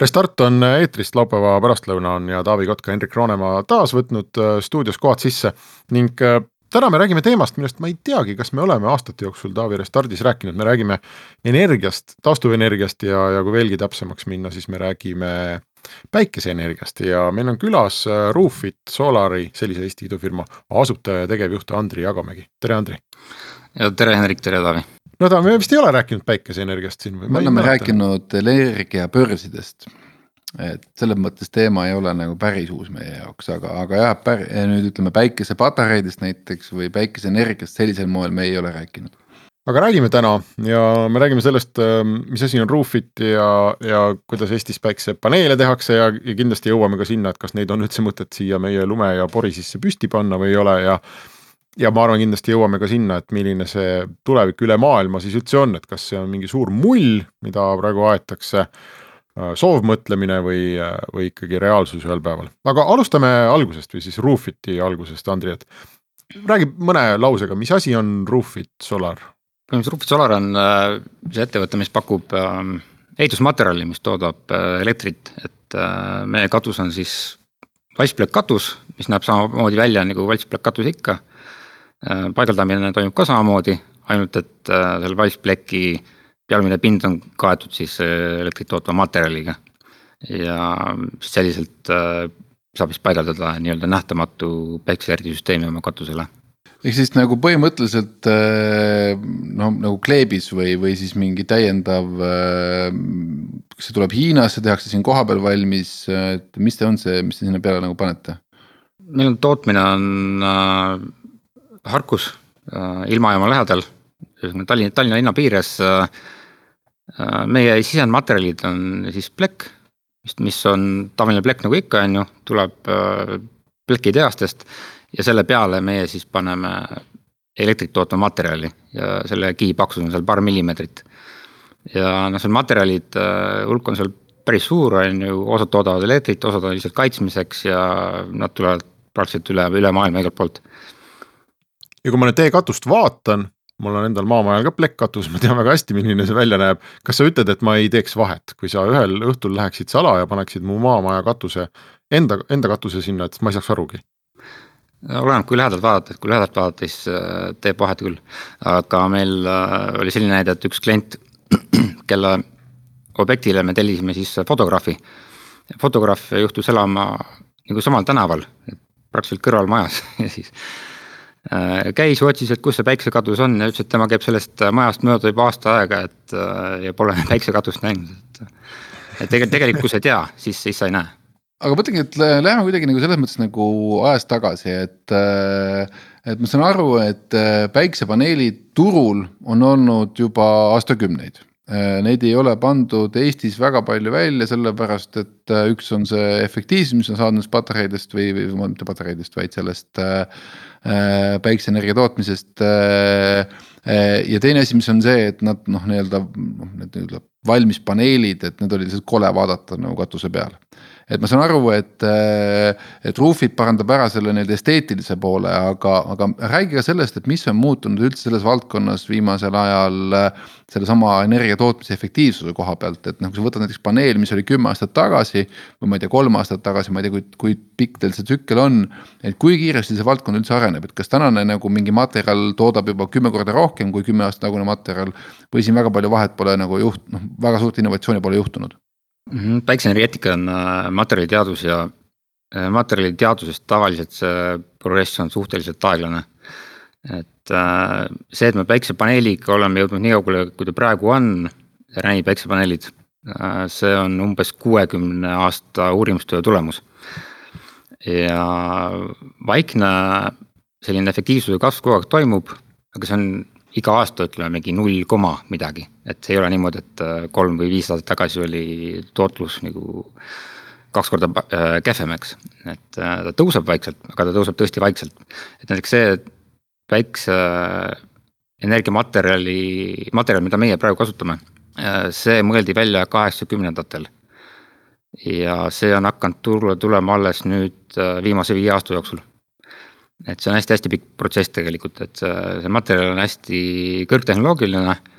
Restart on eetrist laupäeva pärastlõuna on ja Taavi Kotka, Hendrik Roonemaa taas võtnud äh, stuudios kohad sisse. Ning äh, täna me räägime teemast, millest ma ei teagi, kas me oleme aastate jooksul Taavi Restardis rääkinud, me räägime energiast, taastuvenergiast ja, ja kui veelgi täpsemaks minna, siis me räägime päikeseenergiast. Ja meil on külas äh, Roofit Solari, sellise Eesti idufirma asutaja ja tegevjuht Andri Jagamägi, tere Andri! Ja tere Hendrik, tere Taavi! no ta, me vist ei ole rääkinud päikeseenergiast siin või? me oleme rääkinud energiabörsidest. et selles mõttes teema ei ole nagu päris uus meie jaoks, aga, aga jah, nüüd ütleme päikesepatareidest näiteks või päikeseenergiast sellisel moel me ei ole rääkinud aga räägime täna ja me räägime sellest, ähm, mis asi on Roofit ja, ja kuidas Eestis päiksepaneele tehakse ja, ja kindlasti jõuame ka sinna, et kas neid on üldse mõtet siia meie lume ja pori sisse püsti panna või ei ole ja ja ma arvan, kindlasti jõuame ka sinna, et milline see tulevik üle maailma siis üldse on, et kas see on mingi suur mull, mida praegu aetakse, äh, soovmõtlemine või, äh, või ikkagi reaalsus ühel päeval. aga alustame algusest või siis Roofiti algusest, Andri, et räägi mõne lausega, mis asi on Roofit Solar? põhimõtteliselt Roofit Solar on äh, see ettevõte, mis pakub ähm, ehitusmaterjali, mis toodab elektrit, et meie katus on siis valssplekk katus, mis näeb samamoodi välja nagu valssplekk katus ikka paigaldamine toimub ka samamoodi, ainult et äh, selle valspleki pealmine pind on kaetud siis äh, elektrit tootva materjaliga. ja selliselt saab siis paigaldada nii-öelda nähtamatu päikesejärgisüsteemi oma katusele ehk siis nagu põhimõtteliselt noh, nagu kleebis või, või siis mingi täiendav. kas see tuleb Hiinast, see tehakse siin kohapeal valmis, et mis see on see, mis te sinna peale nagu panete? meil on tootmine on Harkus äh, ilmajaama lähedal, Tallinna, Tallinna linna piires. Äh, äh, meie sisendmaterjalid on siis plekk, mis, mis on tavaline plekk nagu ikka, on ju, tuleb plekitehastest ja selle peale meie siis paneme elektrit tootva materjali ja selle kihi paksus on seal paar millimeetrit. ja noh, seal materjalid hulk on seal päris suur, on ju, osad toodavad elektrit, osad on lihtsalt kaitsmiseks ja nad tulevad praktiliselt üle, üle maailma igalt poolt ja kui ma nüüd teie katust vaatan, mul on endal maamajal ka plekkkatus, ma tean väga hästi, milline see välja näeb. kas sa ütled, et ma ei teeks vahet, kui sa ühel õhtul läheksid sala ja paneksid mu maamaja katuse enda, enda katuse sinna, et ma ei saaks arugi? oleneb, kui lähedalt vaadata, et kui lähedalt vaadata, siis äh, teeb vahet küll. aga meil äh, oli selline näide, et üks klient, kelle objektile me tellisime siis fotograafi. fotograaf juhtus elama nagu samal tänaval, praktiliselt kõrvalmajas ja siis Äh, käis, otsis, et kus see päiksekadus on ja ütles, et tema käib sellest äh, majast mööda juba aasta aega, et äh, ja pole päiksekatust näinud, et. et tegelikult, tegelikult kui sa ei tea, siis, siis sa ei näe. aga mõtlengi, et läheme kuidagi nagu selles mõttes nagu ajas tagasi, et. et ma saan aru, et päiksepaneelid turul on olnud juba aastakümneid Neid ei ole pandud Eestis väga palju välja, sellepärast et üks on see efektiivsus, mis on saanud patareidest või, või mitte patareidest, vaid sellest äh, Äh, päikseenergia tootmisest. Äh, äh, ja teine asi, mis on see, et nad noh, nii-öelda noh, need nii-öelda valmis paneelid, et need oli lihtsalt kole vaadata nagu katuse peal et ma saan aru, et, et Roofit parandab ära selle nii-öelda esteetilise poole, aga, aga räägi ka sellest, et mis on muutunud üldse selles valdkonnas viimasel ajal. sellesama energia tootmise efektiivsuse koha pealt, et noh, kui sa võtad näiteks paneel, mis oli kümme aastat tagasi. või ma ei tea, kolm aastat tagasi, ma ei tea, kui, kui pikk teil see tsükkel on. et kui kiiresti see valdkond üldse areneb, et kas tänane nagu mingi materjal toodab juba kümme korda rohkem kui kümme aastat tagune materjal. või siin väga palju vahet pole nagu juht-, noh väga suurt innovatsiooni pole juhtunud -hmm. päikseenergeetika on äh, materjaliteadus ja äh, materjaliteadusest tavaliselt see progress on suhteliselt aeglane. et äh, see, et me päiksepaneeliga oleme jõudnud nii kaugele, kui ta praegu on, Räni päiksepaneelid, see on umbes kuuekümne aasta uurimustöö tulemus. ja vaikne selline efektiivsuse kasv kogu aeg toimub, aga see on iga aasta ütleme mingi null koma midagi, et ei ole niimoodi, et äh, kolm või viis aastat tagasi oli tootlus nagu kaks korda kehvemaks, et ta tõuseb vaikselt, aga ta tõuseb tõesti vaikselt. et näiteks see päikse energiamaterjali, materjal, mida meie praegu kasutame, see mõeldi välja kaheksakümnendatel. ja see on hakanud turule tulema alles nüüd viimase viie aasta jooksul et see on hästi-hästi pikk protsess tegelikult, et see, materjal on hästi kõrgtehnoloogiline. Äh,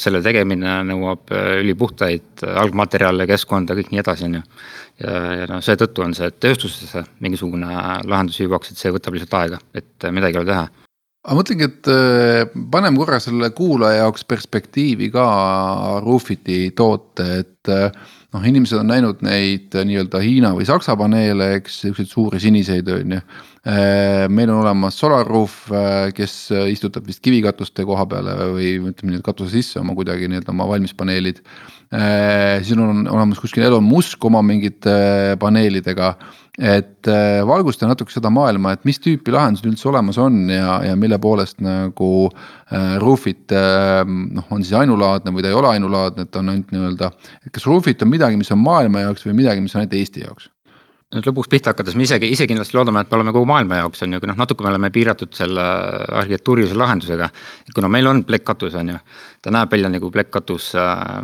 selle tegemine nõuab äh, ülipuhtaid äh, algmaterjale, keskkonda, kõik nii edasi, on ju. ja, ja noh, seetõttu on see tööstusesse mingisugune lahendus hüvaks, et see võtab lihtsalt aega, et midagi ei ole teha aga mõtlengi, et paneme korra selle kuulaja jaoks perspektiivi ka Roofiti toote, et noh, inimesed on näinud neid nii-öelda Hiina või Saksa paneele, eks, siukseid suuri siniseid on ju. Äh, meil on olemas SolarRoof, äh, kes istutab vist kivikatuste koha peale või ütleme nii, et katuse sisse oma kuidagi nii-öelda oma valmispaneelid. Äh, siis on olemas kuskil Elon Musk oma mingite paneelidega. Et valgusta natuke seda maailma, et mis tüüpi lahendused üldse olemas on ja, ja mille poolest nagu Roofit noh, on siis ainulaadne või ta ei ole ainulaadne, et on ainult nii-öelda. et kas Roofit on midagi, mis on maailma jaoks või midagi, mis on ainult Eesti jaoks? nüüd lõpuks pihta hakates me isegi, ise kindlasti loodame, et me oleme kogu maailma jaoks on ju, kui noh, natuke me oleme piiratud selle arhitektuurilise lahendusega. kuna meil on plekkkatus on ju, ta näeb välja nagu plekkkatus äh,.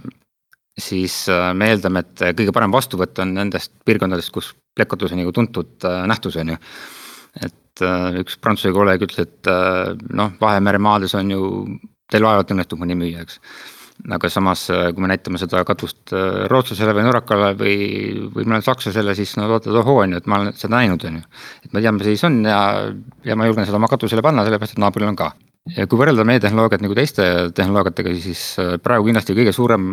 Siis äh, me eeldame, et kõige parem vastuvõtt on nendest piirkondadest, kus plekkkatus on nagu tuntud äh, nähtus on ju. et äh, üks prantsuse kolleeg ütles, et äh, noh, Vahemere maades on ju, teil vaevalt õnnestub mõni müüa, eks aga samas, äh, kui me näitame seda katust äh, rootslasele või norrakale või, või mõnele sakslasele, siis nad vaatavad, ohoo on ju, et ma olen seda näinud, on ju. et me teame, siis on ja, ja ma julgen seda oma katusele panna, sellepärast et naabril on ka. Ja kui võrrelda meie tehnoloogiat nagu teiste tehnoloogiatega, siis äh, praegu kindlasti kõige suurem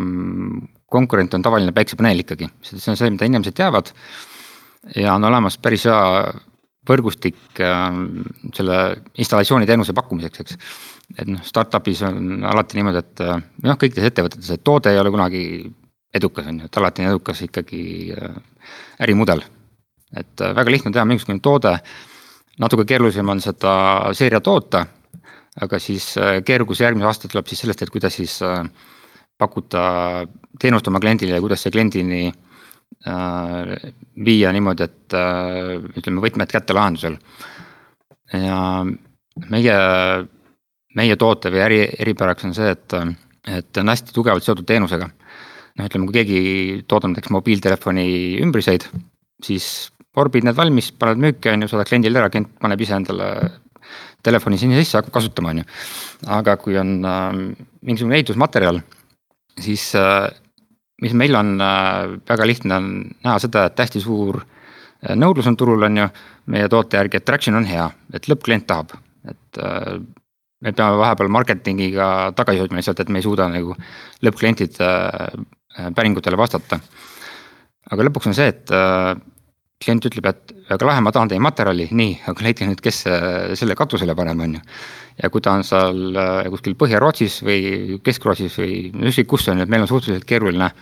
konkurent on tavaline päiksepaneel ikkagi, see on see, mida inimesed teavad. ja on olemas päris hea võrgustik selle installatsiooniteenuse pakkumiseks, eks. Et noh, startup'is on alati niimoodi, et äh, noh, kõikides ettevõtetes, et toode ei ole kunagi edukas, on ju, et alati on edukas ikkagi äh, ärimudel. et äh, väga lihtne teha mingisugune toode, natuke keerulisem on seda seeria toota, aga siis keerukus järgmine aasta tuleb siis sellest, et kuidas siis pakkuda teenust oma kliendile ja kuidas see kliendini viia niimoodi, et ütleme, võtmed kätte lahendusel. ja meie meie toote või äri eripäraks on see, et, et on hästi tugevalt seotud teenusega. noh, ütleme, kui keegi toodab näiteks mobiiltelefoni ümbriseid, siis orbid need valmis, paned müüki, on ju, saadad kliendile ära, klient paneb ise endale telefoni sinna sisse, hakkab kasutama, on ju. aga kui on äh, mingisugune ehitusmaterjal, siis äh, mis meil on äh, väga lihtne on näha seda, et hästi suur äh, nõudlus on turul, on ju, meie toote järgi, et traction on hea, et lõppklient tahab, et äh, me peame vahepeal marketingiga tagasi hoidma lihtsalt, et me ei suuda nagu lõppklientide äh, päringutele vastata. aga lõpuks on see, et äh, klient ütleb, et väga lahe, ma tahan teie materjali, nii, aga leidke nüüd, kes selle katusele paneb, on ju. ja kui ta on seal äh, kuskil Põhja-Rootsis või Kesk-Rootsis või ükskõik kus on, et meil on suhteliselt keeruline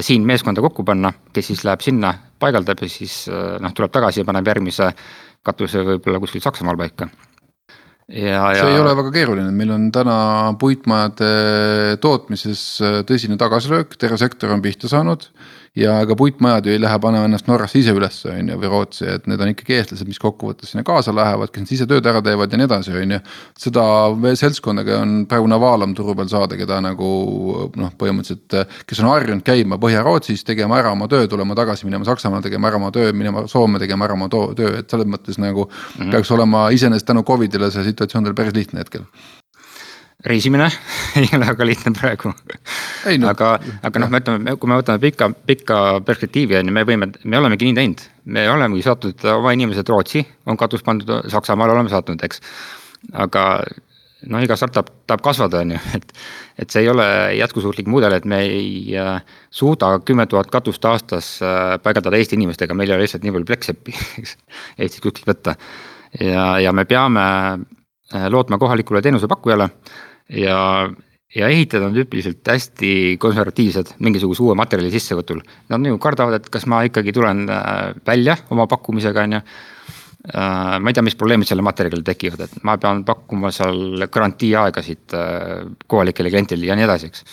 siin meeskonda kokku panna, kes siis läheb sinna, paigaldab ja siis noh, tuleb tagasi ja paneb järgmise katuse võib-olla kuskil Saksamaal paika ja, ja. see ei ole väga keeruline, meil on täna puitmajade tootmises tõsine tagasilöök, terve sektor on pihta saanud ja ega puitmajad ju ei lähe panema ennast Norrasse ise ülesse, on ju, või Rootsi, et need on ikkagi eestlased, mis kokkuvõttes sinna kaasa lähevad, kes ise tööd ära teevad ja nii edasi, on ju. seda seltskondaga on praegu navaalam turu peal saada, keda nagu noh, põhimõtteliselt, kes on harjunud käima Põhja-Rootsis, tegema ära oma töö, tulema tagasi, minema Saksamaale, tegema ära oma töö, minema Soome, tegema ära oma töö, et selles mõttes nagu mm -hmm. peaks olema iseenesest tänu Covidile see situatsioon teil päris lihtne hetkel reisimine ei ole väga lihtne praegu. No, aga, aga noh, me ütleme, kui me võtame pika, pikka perspektiivi on ju, me võime, me olemegi nii teinud. me olemegi saatnud oma inimesed Rootsi, on katus pandud, Saksamaale oleme saatnud, eks. aga noh, iga startup tahab kasvada, on ju, et, et see ei ole jätkusuutlik mudel, et me ei äh, suuda kümme tuhat katust aastas äh, paigaldada Eesti inimestega, meil ei ole lihtsalt nii palju plekkseppi, eks, Eestit kuskilt võtta. ja, ja me peame lootma kohalikule teenusepakkujale ja, ja ehitajad on tüüpiliselt hästi konservatiivsed mingisuguse uue materjali sissevõtul. Nad nagu kardavad, et kas ma ikkagi tulen äh, välja oma pakkumisega, on ju. Äh, ma ei tea, mis probleemid selle materjaliga tekivad, et ma pean pakkuma seal garantii aegasid äh, kohalikele klientidele ja nii edasi, eks.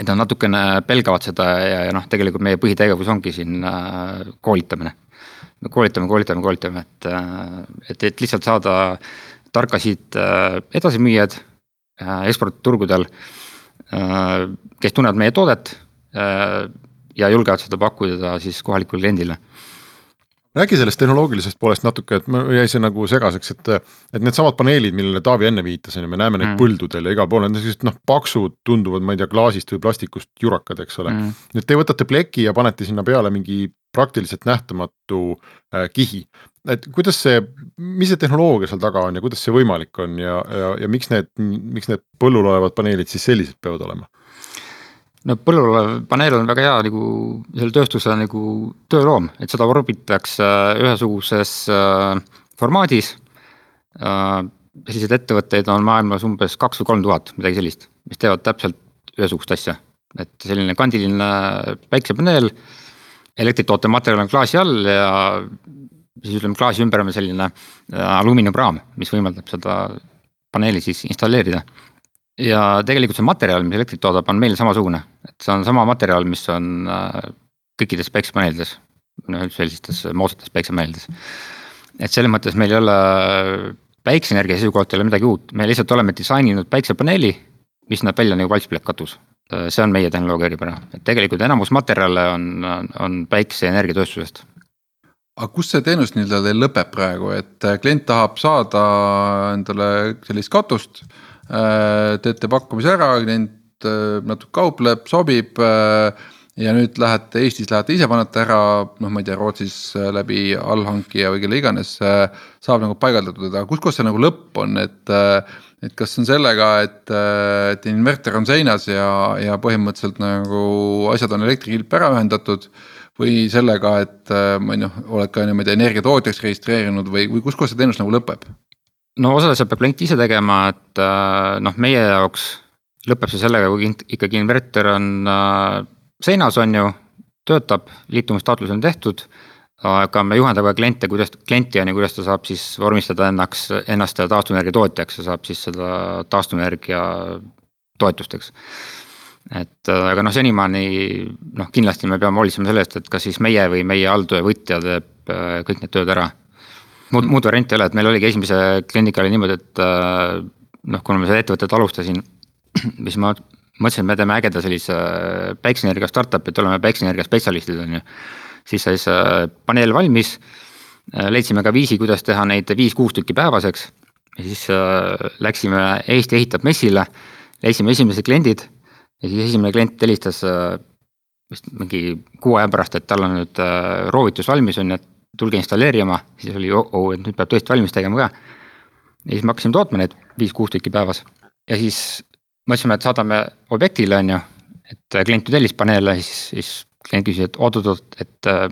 et nad natukene pelgavad seda ja, ja noh, tegelikult meie põhitegevus ongi siin äh, koolitamine. me koolitame, koolitame, koolitame, et, äh, et, et lihtsalt saada tarkasid äh, edasimüüjad äh, eksportturgudel äh,, kes tunnevad meie toodet ja julgevad seda pakkuda siis kohalikule kliendile räägi sellest tehnoloogilisest poolest natuke, et ma jäi see nagu segaseks, et, et needsamad paneelid, millele Taavi enne viitas, on ju, me näeme neid mm. põldudel ja igal pool, need on sellised noh, paksud, tunduvad, ma ei tea, klaasist või plastikust jurakad, eks ole mm.. nüüd te võtate pleki ja panete sinna peale mingi praktiliselt nähtamatu äh, kihi. et kuidas see, mis see tehnoloogia seal taga on ja kuidas see võimalik on ja, ja, ja miks need, miks need põllul olevad paneelid siis sellised peavad olema? No põllul olev paneel on väga hea nagu selle tööstuse nagu tööloom, et seda orbitakse ühesuguses äh, formaadis. Äh, selliseid ettevõtteid on maailmas umbes kaks või kolm tuhat, midagi sellist, mis teevad täpselt ühesugust asja. et selline kandiline päiksepaneel, elektritoote materjal on klaasi all ja siis ütleme klaasi ümber on selline äh, alumiiniumraam, mis võimaldab seda paneeli siis installeerida ja tegelikult see materjal, mis elektrit toodab, on meil samasugune, et see on sama materjal, mis on äh, kõikides päiksepaneelides, noh sellistes moodsates päiksepaneelides. et selles mõttes meil ei ole päikseenergia seisukohalt ei ole midagi uut, me lihtsalt oleme disaininud päiksepaneeli, mis näeb välja nagu valsspilekatus. see on meie tehnoloogia eripära, et tegelikult enamus materjale on, on, on päikseenergiatööstusest. Aga kus see teenus nii-öelda teil lõpeb praegu, et klient tahab saada endale sellist katust Äh, teete pakkumise ära, klient äh, natuke kaupleb, sobib. Äh, ja nüüd lähete Eestis, lähete ise panete ära, noh, ma ei tea, Rootsis läbi allhankija või kelle iganes. saab nagu paigaldatud, aga kus kohas see nagu lõpp on, et, et kas see on sellega, et, et inverter on seinas ja, ja põhimõtteliselt nagu asjad on elektrikilp ära ühendatud või sellega, et ma ei noh, oled ka niimoodi energiatootjaks registreerinud või, või kus kohas see teenus nagu lõpeb? No osa asja peab klient ise tegema, et äh, noh, meie jaoks lõpeb see sellega, kui ikkagi inverter on äh, seinas, on ju, töötab, liitumistaotlus on tehtud. aga me juhendame kliente, kuidas, klienti on ju, kuidas ta saab siis vormistada ennaks, ennast taastuvenergia tootjaks ja saab siis seda taastuvenergia toetusteks. et äh, aga noh, senimaani noh, kindlasti me peame hoolitsema selle eest, et kas siis meie või meie alltöövõtja teeb kõik need tööd ära muud, muud varianti ei ole, et meil oligi esimese kliendiga oli niimoodi, et äh, noh, kuna ma seda ettevõtet alustasin, siis ma mõtlesin, et me teeme ägeda sellise äh, päikseenergia startup'i, et oleme päikseenergia spetsialistid, on ju. siis sai see äh, paneel valmis, leidsime ka viisi, kuidas teha neid viis-kuus tükki päevaseks. ja siis läksime Eesti ehitab messile, leidsime esimesed kliendid ja siis esimene klient helistas vist mingi kuu aja pärast, et tal on nüüd roovitus valmis on ju, et tulge installeerima, siis oli oh, oh, et nüüd peab tõesti valmis tegema ka. ja siis me hakkasime tootma neid viis-kuus tükki päevas ja siis mõtlesime, et saadame objektile, on ju. et klient ju tellis paneele, siis, siis klient küsis, et oot-oot-oot, et äh,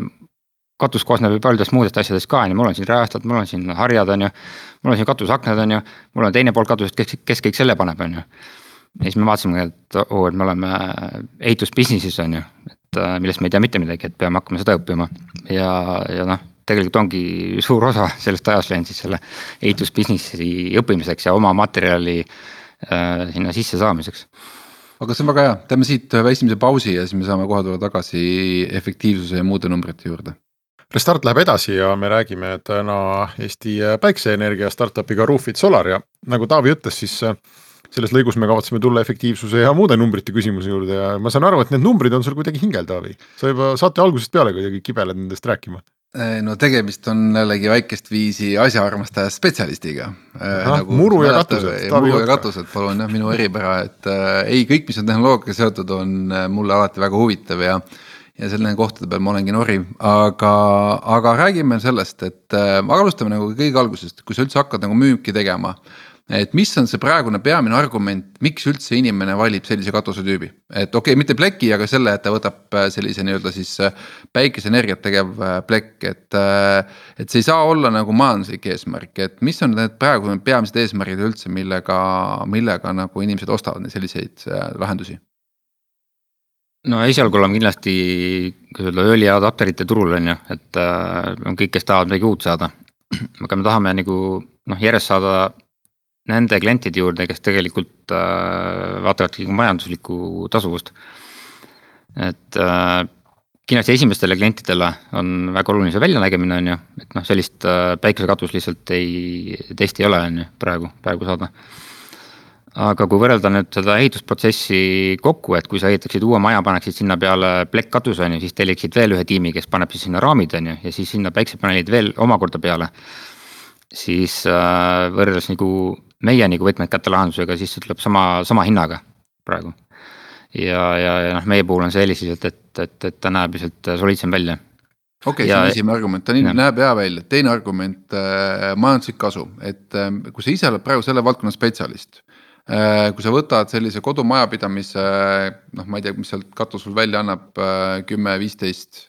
katus koosneb ju paljudest muudest asjadest ka, on ju, mul on siin rajastad, mul on siin harjad, on ju. mul on siin katusaknad, on ju, mul on teine pool katusest, kes, kes kõik selle paneb, on ju. ja siis me vaatasime, et oo oh,, et me oleme ehitus business'is on ju, et äh, millest me ei tea mitte midagi, et peame hakkama seda õppima ja, ja noh tegelikult ongi suur osa sellest ajast läinud siis selle ehitusbusinessi õppimiseks ja oma materjali äh, sinna sisse saamiseks. aga see on väga hea, teeme siit ühe esimese pausi ja siis me saame kohe tulla tagasi efektiivsuse ja muude numbrite juurde. Restart läheb edasi ja me räägime täna Eesti päikseenergia startup'iga Roofit Solar ja nagu Taavi ütles, siis äh, selles lõigus me kavatseme tulla efektiivsuse ja muude numbrite küsimuse juurde ja ma saan aru, et need numbrid on sul kuidagi hingel, Taavi. sa juba saate algusest peale kuidagi kibeled nendest rääkima no tegemist on jällegi väikest viisi asjaarmastaja spetsialistiga. Äh, nagu muru ja katused. muru ja katused, palun jah, minu eripära, et äh, ei, kõik, mis on tehnoloogiaga seotud, on äh, mulle alati väga huvitav ja. ja selle kohtade peal ma olengi nori, aga, aga räägime sellest, et äh, alustame nagu kõige algusest, kui sa üldse hakkad nagu müüki tegema et mis on see praegune peamine argument, miks üldse inimene valib sellise katusetüübi, et okei okay,, mitte pleki, aga selle, et ta võtab äh, sellise nii-öelda siis äh, päikeseenergiat tegev äh, plekk, et. et see ei saa olla nagu majanduslik eesmärk, et mis on need praegu peamised eesmärgid üldse, millega, millega nagu inimesed ostavad selliseid lahendusi no esialgu oleme kindlasti, kuidas öelda, õliadapterite turul on ju, et äh, kõik, kes tahavad midagi uut saada. aga me tahame nagu noh, järjest saada nende klientide juurde, kes tegelikult äh, vaatavadki majanduslikku tasuvust. et äh, kindlasti esimestele klientidele on väga oluline see väljanägemine, on ju, et noh, sellist äh, päikesekatust lihtsalt ei, testi ei ole, on ju, praegu, praegu saada. aga kui võrrelda nüüd seda ehitusprotsessi kokku, et kui sa ehitaksid uue maja, paneksid sinna peale plekkkatuse, on ju, siis telliksid veel ühe tiimi, kes paneb siis sinna raamid, on ju, ja siis sinna päiksepaneelid veel omakorda peale. siis võrreldes nagu meie nagu võtmed kätte lahendusega, siis see tuleb sama, sama hinnaga praegu ja, ja, ja noh, meie puhul on see eelis lihtsalt, et, et, et ta näeb lihtsalt soliidsem välja. okei okay,, see on esimene argument, ta nii, näeb hea välja, teine argument äh,, majanduslik kasu, et äh, kui sa ise oled praegu selle valdkonna spetsialist äh,. kui sa võtad sellise kodumajapidamise noh, ma ei tea, mis sealt katus sul välja annab äh, kümme, viisteist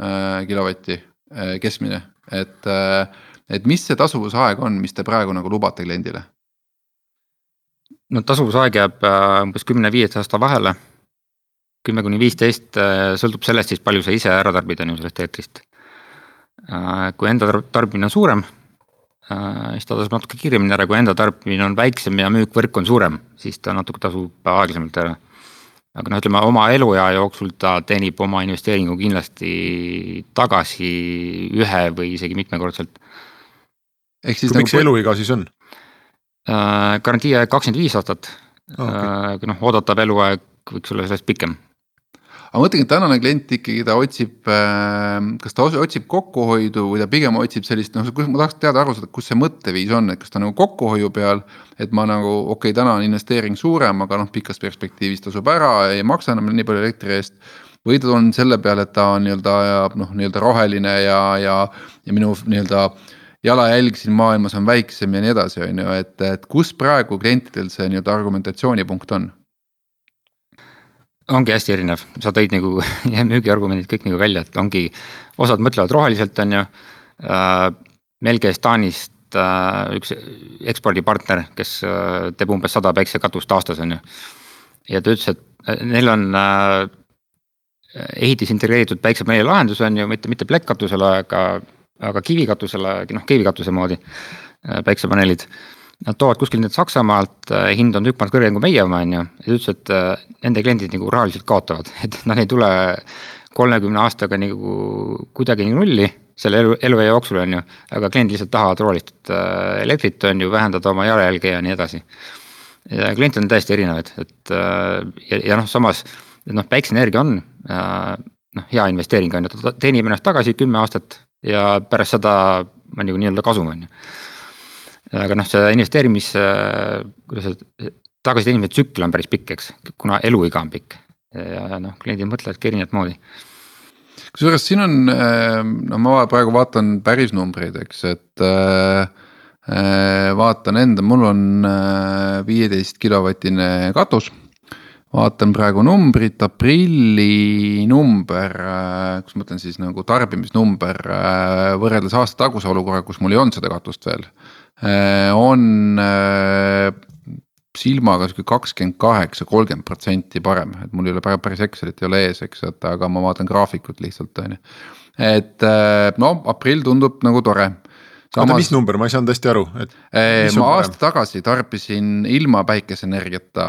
äh, kilovatti äh, keskmine, et äh,, et mis see tasuvusaeg on, mis te praegu nagu lubate kliendile? No tasuvusaeg jääb äh, umbes kümne-viieteist aasta vahele. kümme kuni viisteist äh, sõltub sellest siis, palju sa ise ära tarbid, on ju sellest elektrist. Äh, kui enda tarbimine on suurem, siis ta tasub natuke kiiremini ära, kui enda tarbimine on väiksem ja müük võrku on suurem, siis ta natuke tasub aeglasemalt ära. aga noh, ütleme oma eluea jooksul ta teenib oma investeeringu kindlasti tagasi ühe või isegi mitmekordselt. ehk siis. kui nagu... pikk see eluiga siis on? Äh, garantiiaeg kakskümmend viis aastat okay., noh oodatav eluaeg võiks olla sellest pikem aga ma mõtlengi, et tänane klient ikkagi ta otsib, äh, kas ta otsib kokkuhoidu või ta pigem otsib sellist, noh, kus ma tahaks teada aru saada, kus see mõtteviis on, et kas ta nagu kokkuhoiu peal. et ma nagu okei okay,, täna on investeering suurem, aga noh, pikas perspektiivis tasub ära, ei maksa enam nii palju elektri eest. või ta on selle peale, et ta on nii-öelda noh, nii-öelda roheline ja, ja, ja minu nii-öelda jalajälg siin maailmas on väiksem ja nii edasi, on ju, et, et kus praegu klientidel see nii-öelda argumentatsioonipunkt on? ongi hästi erinev, sa tõid nagu müügiargumendid kõik nagu välja, et ongi, osad mõtlevad roheliselt, on ju äh,. meil käis Taanist äh, üks ekspordipartner, kes äh, teeb umbes sada päiksekatust aastas, on ju. ja ta ütles, et neil on äh, ehitis integreeritud päiksepaneeli lahendus on ju, mitte, mitte plekkkatusele, aga aga kivikatusele, noh kivikatuse moodi äh, päiksepaneelid. Nad toovad kuskilt need Saksamaalt, äh, hind on tükk maad kõrgem kui meie oma, on ju, ja ta ütles, et äh, nende kliendid nagu rahaliselt kaotavad, et nad ei tule kolmekümne aastaga nagu kuidagi nagu nulli selle elu, eluea jooksul on ju, aga kliendid lihtsalt tahavad roolitud elektrit on ju, vähendada oma jalajälge ja nii edasi. ja kliente on täiesti erinevaid, et ja, ja noh, samas noh, päikseenergia on noh, hea investeering on ju, ta teenib ennast tagasi kümme aastat ja pärast seda on nagu nii-öelda kasum, on ju. aga noh, see investeerimis, kuidas see tagasiteenimise tsükkel on päris pikk, eks, kuna eluiga on pikk. Ja noh, kliendid mõtlevadki erinevat moodi. Kusjuures siin on, no ma praegu vaatan päris numbreid, eks, et äh, vaatan enda, mul on viieteist kilovatine katus vaatan praegu numbrit, aprilli number, äh, kus ma ütlen siis nagu tarbimisnumber äh, võrreldes aasta taguse olukorraga, kus mul ei olnud seda katust veel. Äh, on silmaga sihuke kakskümmend kaheksa, kolmkümmend protsenti parem, et mul ei ole päris Excelit ei ole ees, eks, et aga ma vaatan graafikut lihtsalt on ju. et no aprill tundub nagu tore oota, mis number, ma ei saanud hästi aru, et. Ma aasta tagasi tarbisin ilma päikeseenergiata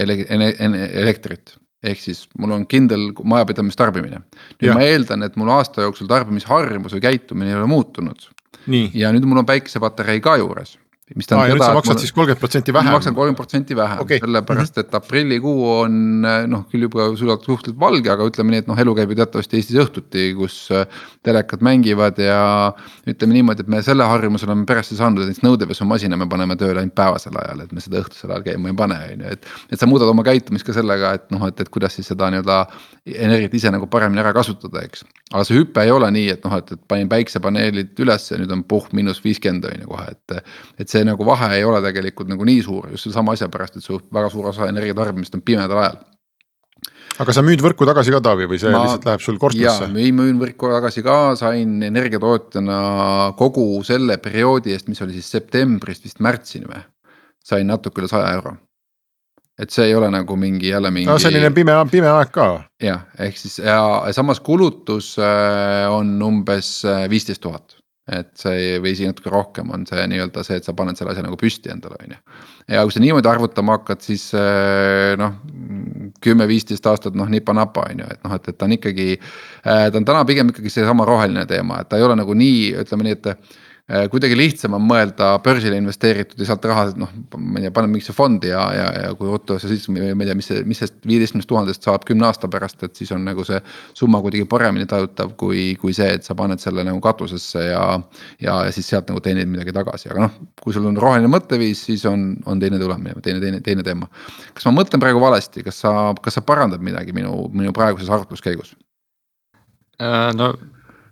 ele, ele, elektrit. ehk siis mul on kindel majapidamistarbimine. nüüd ja. ma eeldan, et mul aasta jooksul tarbimisharjumus või käitumine ei ole muutunud. ja nüüd mul on päikesepatarei ka juures mis tähendab seda. sa maksad ma, siis kolmkümmend protsenti vähem. ma maksan kolmkümmend protsenti vähem okay., sellepärast et aprillikuu on noh, küll juba suhteliselt valge, aga ütleme nii, et noh, elu käib ju teatavasti Eestis õhtuti, kus äh, telekad mängivad ja. ütleme niimoodi, et me selle harjumuse oleme peresse saanud, et näiteks nõudepesumasina me paneme tööle ainult päevasel ajal, et me seda õhtusel ajal käima ei pane, on ju, et. et sa muudad oma käitumist ka sellega, et noh, et, et kuidas siis seda nii-öelda energiat ise nagu paremini ära kasutada, eks. Aga see hüpe ei ole nii, et noh, et, et panin päiksepaneelid üles ja nüüd on puh miinus viiskümmend on ju kohe, et. et see nagu vahe ei ole tegelikult nagu nii suur just sellesama asja pärast, et su väga suur osa energia tarbimist on pimedal ajal aga sa müüd võrku tagasi ka, Taavi, või see ma, lihtsalt läheb sul korstnasse? jaa, müün võrku tagasi ka, sain energiatootjana kogu selle perioodi eest, mis oli siis septembrist vist märtsini või. sain natuke üle saja euro. Et see ei ole nagu mingi jälle mingi. no selline pime, pime aeg ka. jah, ehk siis ja samas kulutus äh, on umbes äh, viisteist tuhat et see või isegi natuke rohkem on see nii-öelda see, et sa paned selle asja nagu püsti endale, on ju. ja kui sa niimoodi arvutama hakkad, siis eh, noh, kümme-viisteist aastat noh, nipa-napa on ju, et noh, et, et ta on ikkagi. Ta on täna pigem ikkagi seesama roheline teema, et ta ei ole nagu nii, ütleme nii, et Äh, kuidagi lihtsam on mõelda börsile investeeritud ja sealt raha noh, ma ei tea, paned mingisse fondi ja, ja, ja kui ruttu sa siis, ma ei tea, mis see, mis sellest viieteistkümnest tuhandest saab kümne aasta pärast, et siis on nagu see. summa kuidagi paremini tajutav kui, kui see, et sa paned selle nagu katusesse ja, ja, ja siis sealt nagu teenid midagi tagasi, aga noh. kui sul on roheline mõtteviis, siis on, on teine tulemine, teine, teine, teine teema. kas ma mõtlen praegu valesti, kas sa, kas sa parandad midagi minu, minu praeguses arutluskäigus? Äh,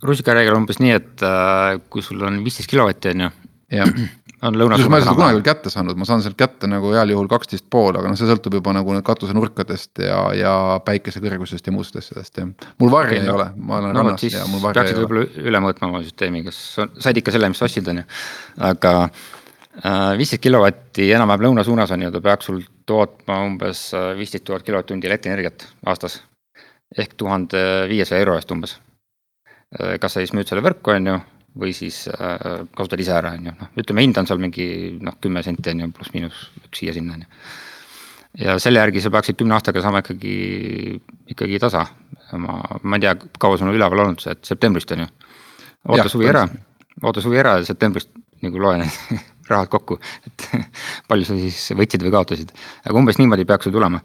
no rusikareegel umbes nii, et äh, kui sul on viisteist kilovatti on ju. on lõunasuunas. ma ei ole seda kunagi veel kätte saanud, ma saan sealt kätte nagu heal juhul kaksteist pool, aga noh, see sõltub juba nagu katusenurkadest ja, ja päikese kõrgusest ja muust asjadest ja. mul varje ei no, ole, ma olen no, rannas ja mul varje ei ole. peaksid võib-olla üle mõõtma oma süsteemi, kas said ikka selle, mis sa ostsid, on ju, aga äh, viisteist kilovatti enam-vähem lõunasuunas on ju, ta peaks sul tootma umbes äh, viisteist tuhat kilovatt-tundi elektrienergiat aastas. ehk tuhande viiesaja euro eest umbes kas sa siis müüd selle võrku, on ju, või siis äh, kasutad ise ära, on ju, noh, ütleme hind on seal mingi noh, kümme senti on ju, pluss-miinus üks siia-sinna on ju. ja selle järgi sa peaksid kümne aastaga saama ikkagi, ikkagi tasa. ma, ma ei tea, kaua sul on üleval olnud see, et septembrist on ju. oota suvi ära, oota suvi ära ja septembrist nagu loe need rahad kokku, et palju sa siis võitsid või kaotasid, aga umbes niimoodi peaks see tulema.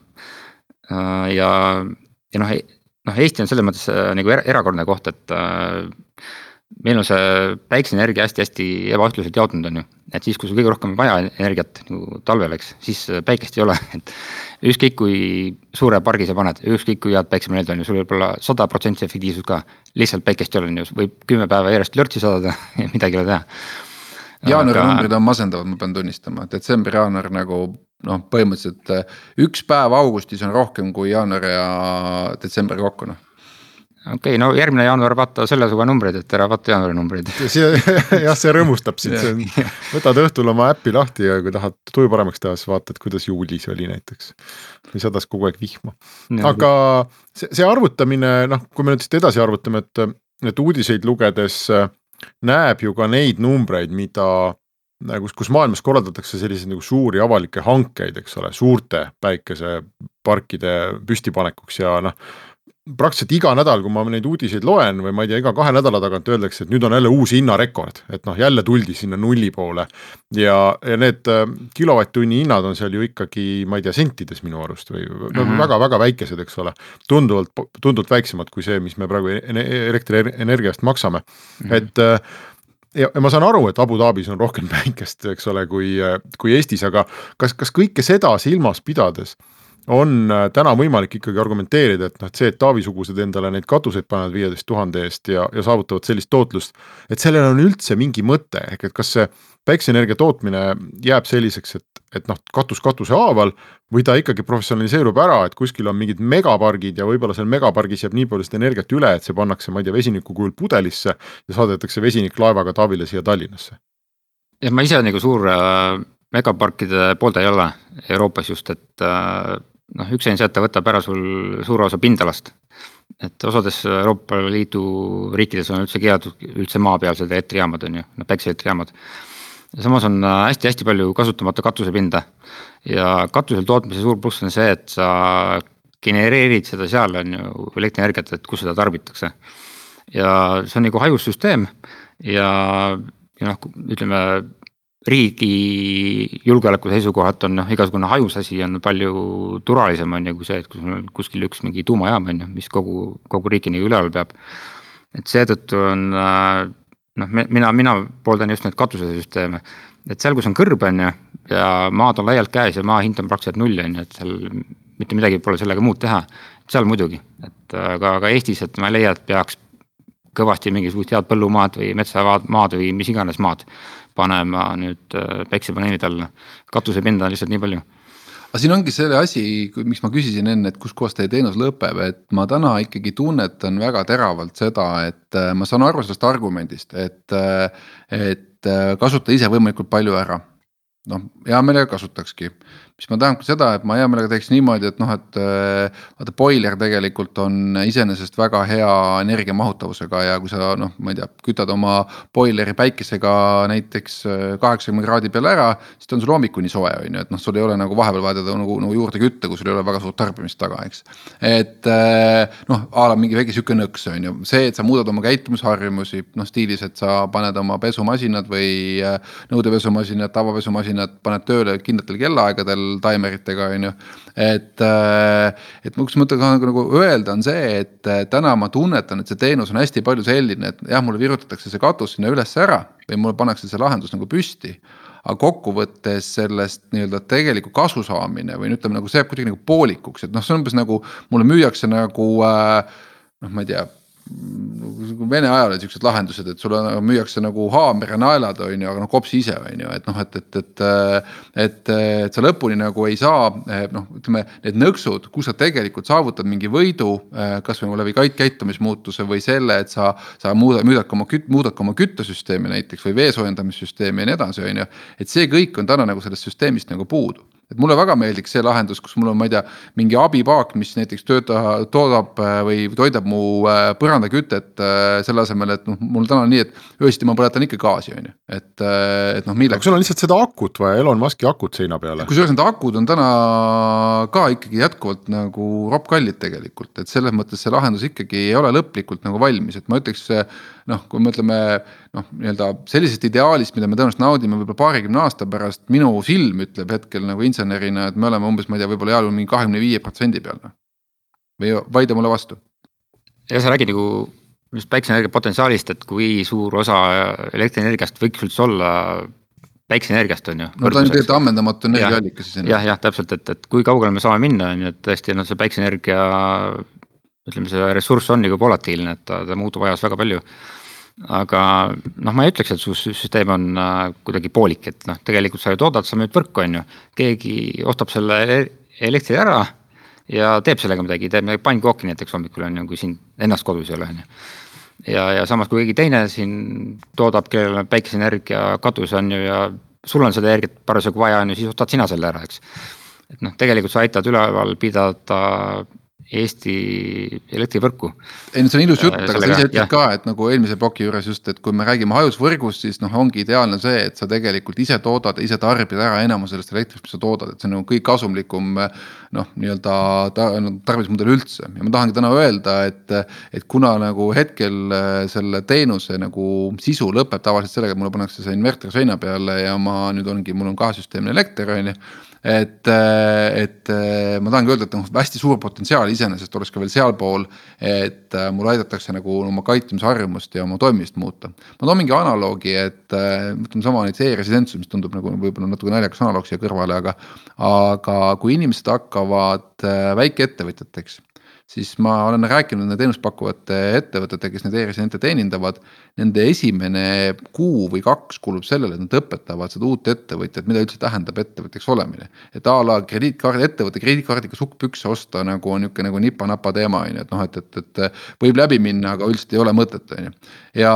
Äh, ja, ja noh noh, Eesti on selles mõttes äh, nagu erakordne koht, et äh, meil on see päikseenergia hästi-hästi ebaühtlaselt jaotunud, on ju. et siis, kui sul kõige rohkem vaja energiat nagu talvel, eks, siis äh, päikest ei ole, et. ükskõik kui suure pargi sa paned, ükskõik kui head päikesepaneelid on ju, sul võib olla sada protsenti efektiivsus ka. lihtsalt päikest ei ole, on ju, võib kümme päeva järjest lörtsi saada ja midagi ei ole teha. jaanuari numbrid on masendavad, ma pean tunnistama, detsember-jaanuar nagu noh, põhimõtteliselt äh, üks päev augustis on rohkem kui jaanuar ja detsember kokku noh okei okay,, no järgmine jaanuar vaata selle suve numbreid, et ära vaata jaanuari numbreid. jah, see rõõmustab sind, see on, võtad õhtul oma äppi lahti ja kui tahad tuju paremaks teha, siis vaatad, kuidas juulis oli näiteks. või sadas kogu aeg vihma, aga see, see arvutamine, noh, kui me nüüd siit edasi arvutame, et, et uudiseid lugedes äh, näeb ju ka neid numbreid, mida kus, kus maailmas korraldatakse selliseid nagu suuri avalikke hankeid, eks ole, suurte päikeseparkide püstipanekuks ja noh. praktiliselt iga nädal, kui ma neid uudiseid loen või ma ei tea, iga kahe nädala tagant öeldakse, et nüüd on jälle uus hinnarekord, et noh, jälle tuldi sinna nulli poole. ja, ja need äh, kilovatt-tunni hinnad on seal ju ikkagi, ma ei tea, sentides minu arust või no mm -hmm. väga-väga väikesed, eks ole. tunduvalt, tunduvalt väiksemad kui see, mis me praegu elektrienergia eest maksame mm, -hmm. et äh, ja, ma saan aru, et Abu Dhabis on rohkem päikest, eks ole, kui, kui Eestis, aga kas, kas kõike seda silmas pidades on äh, täna võimalik ikkagi argumenteerida, et noh, et see, et Taavi-sugused endale neid katuseid panevad viieteist tuhande eest ja, ja saavutavad sellist tootlust. et sellel on üldse mingi mõte, ehk et kas see päikseenergia tootmine jääb selliseks, et, et noh, katus katuse haaval. või ta ikkagi professionaliseerub ära, et kuskil on mingid megapargid ja võib-olla seal megapargis jääb nii palju seda energiat üle, et see pannakse, ma ei tea, vesiniku kujul pudelisse. ja saadetakse vesinik laevaga Taavile siia Tallinnasse. jah, ma ise nagu suur äh, megaparkide pooldaja ei ole Euroopas just, et äh, noh, üks on see, et ta võtab ära sul suure osa pindalast. et osades Euroopa Liidu riikides on üldse keelatud üldse maapealsed elektrijaamad on ju, noh päikseelektrijaamad samas on hästi-hästi palju kasutamata katusepinda ja katusel tootmise suur pluss on see, et sa genereerid seda seal on ju elektrienergiat, et kus seda tarbitakse. ja see on nagu hajus süsteem ja, ja noh, ütleme riigi julgeoleku seisukohalt on noh, igasugune hajus asi on palju turvalisem on ju kui see, et kui sul on kuskil üks mingi tuumajaam on ju, mis kogu, kogu riiki nagu üleval peab. et seetõttu on äh, noh, mina, mina pooldan just neid katusesüsteeme. et seal, kus on kõrb, on ju, ja maad on laialt käes ja maa hind on praktiliselt null, on ju, et seal mitte midagi pole sellega muud teha. seal muidugi, et aga, aga Eestis, et ma ei leia, et peaks kõvasti mingisugust head põllumaad või metsamaad või mis iganes maad panema nüüd äh, päiksepaneelide alla. katusepinda on lihtsalt nii palju aga siin ongi selle asi, miks ma küsisin enne, et kuskohast teie teenus lõpeb, et ma täna ikkagi tunnetan väga teravalt seda, et äh, ma saan aru sellest argumendist, et, äh, et kasuta ise võimalikult palju ära. noh, hea meelega kasutakski, mis ma tahan ka seda, et ma hea meelega teeks niimoodi, et noh, et vaata boiler tegelikult on iseenesest väga hea energiamahutavusega ja kui sa noh, ma ei tea, kütad oma boileri päikesega näiteks kaheksakümne kraadi peale ära, siis ta on sul hommikuni soe, on ju, et noh, sul ei ole nagu vahepeal vaja teda nagu, nagu juurde kütta, kui sul ei ole väga suurt tarbimist taga, eks. et noh, a la mingi väike sihuke nõks on ju, see, et sa muudad oma käitumisharjumusi noh stiilis, et sa paned oma pesumasinad või nõudepesumasinad, tavapesumasinad, paned tööle kindlatel kellaaegadel taimeritega, on ju. et, äh, et üks mõte ka nagu, öelda on see, et äh, täna ma tunnetan, et see teenus on hästi palju selline, et jah, mulle virutatakse see katus sinna üles ära või mulle pannakse see lahendus nagu püsti aga kokkuvõttes sellest nii-öelda tegeliku kasu saamine või ütleme nagu see jääb kuidagi nagu poolikuks, et noh, see on umbes nagu mulle müüakse nagu äh, noh, ma ei tea Vene ajal olid siuksed lahendused, et sulle müüakse nagu haamer ja naelad, on ju, aga noh, kopsi ise on ju, et noh, et, et, et. et, et sa lõpuni nagu ei saa noh, ütleme need nõksud, kus sa tegelikult saavutad mingi võidu. kasvõi läbi käitumismuutuse või selle, et sa, sa muudad, muudad ka oma küt-, muudad ka oma küttesüsteemi näiteks või vee soojendamissüsteemi ja nii edasi, on ju. et see kõik on täna nagu sellest süsteemist nagu puudu et mulle väga meeldiks see lahendus, kus mul on, ma ei tea, mingi abipaak, mis näiteks tööta, toodab äh, või toidab mu äh, põrandakütet äh, selle asemel, et noh, mul täna on nii, et öösiti ma põletan ikka gaasi, on ju, et, et noh, milleks. sul on lihtsalt seda akut vaja, Elon Musk'i akut seina peale. kusjuures need akud on täna ka ikkagi jätkuvalt nagu roppkallid tegelikult, et selles mõttes see lahendus ikkagi ei ole lõplikult nagu valmis, et ma ütleks noh, kui me ütleme noh, nii-öelda sellisest ideaalist, mida me tõenäoliselt naudime võib-olla paarikümne aasta pärast, minu silm ütleb hetkel nagu insenerina, et me oleme umbes, ma ei tea, võib-olla heal juhul mingi kahekümne viie protsendi peal noh. või vaidle mulle vastu. ja sa räägid nagu just päikseenergia potentsiaalist, et kui suur osa elektrienergiast võiks üldse olla päikseenergiast on ju. no ta on tegelikult ammendamatu energiaallikas iseenesest. jah, jah, täpselt, et, et kui kaugele me saame minna, on ju, et tõesti noh, see päikseenergia ütleme, see ressurss on nagu volatiilne, et ta, ta muutub ajas väga palju aga noh, ma ei ütleks, et su süsteem on äh, kuidagi poolik, et noh, tegelikult sa ju toodad, sa müüd võrku, on ju. keegi ostab selle elektri ära ja teeb sellega midagi, teeb midagi pannkooki näiteks hommikul on ju, kui siin ennast kodus ei ole, on ju. ja, ja samas, kui keegi teine siin toodab, kellel on päikeseenergia katus on ju ja sul on seda energiat parasjagu vaja, on ju, siis ostad sina selle ära, eks. et noh, tegelikult sa aitad üleval pidada Eesti elektrivõrku. ei no see on ilus jutt, aga sa ise ütled ka, et nagu eelmise ploki juures just, et kui me räägime hajusvõrgust, siis noh, ongi ideaalne see, et sa tegelikult ise toodad, ise tarbid ära enamuse sellest elektrist, mis sa toodad, et see on nagu kõige kasumlikum. noh, nii-öelda tarbimismudel üldse ja ma tahangi täna öelda, et, et kuna nagu hetkel selle teenuse nagu sisu lõpeb tavaliselt sellega, et mulle pannakse see inverter seina peale ja ma nüüd ongi, mul on kahesüsteemne elekter, on ju et, äh, et äh, ma tahangi öelda, et noh, hästi suur potentsiaal iseenesest oleks ka veel sealpool, et äh, mul aidatakse nagu oma käitumisharjumust ja oma toimimist muuta. ma toon mingi analoogi, et ütleme sama näiteks e-residentsus, mis tundub nagu võib-olla natuke naljakas analoog siia kõrvale, aga. aga kui inimesed hakkavad väikeettevõtjateks siis ma olen rääkinud nende teenust pakkuvate ettevõtetega, kes neid e-residente teenindavad. Nende esimene kuu või kaks kulub sellele, et nad õpetavad seda uut ettevõtjat, mida üldse tähendab ettevõtjaks olemine. et a la krediitkaardi, ettevõtte krediitkaardiga sukkpükse osta nagu on nihuke nagu nipa-napa teema on ju, et noh, et, et, et võib läbi minna, aga üldiselt ei ole mõtet, on ju. ja,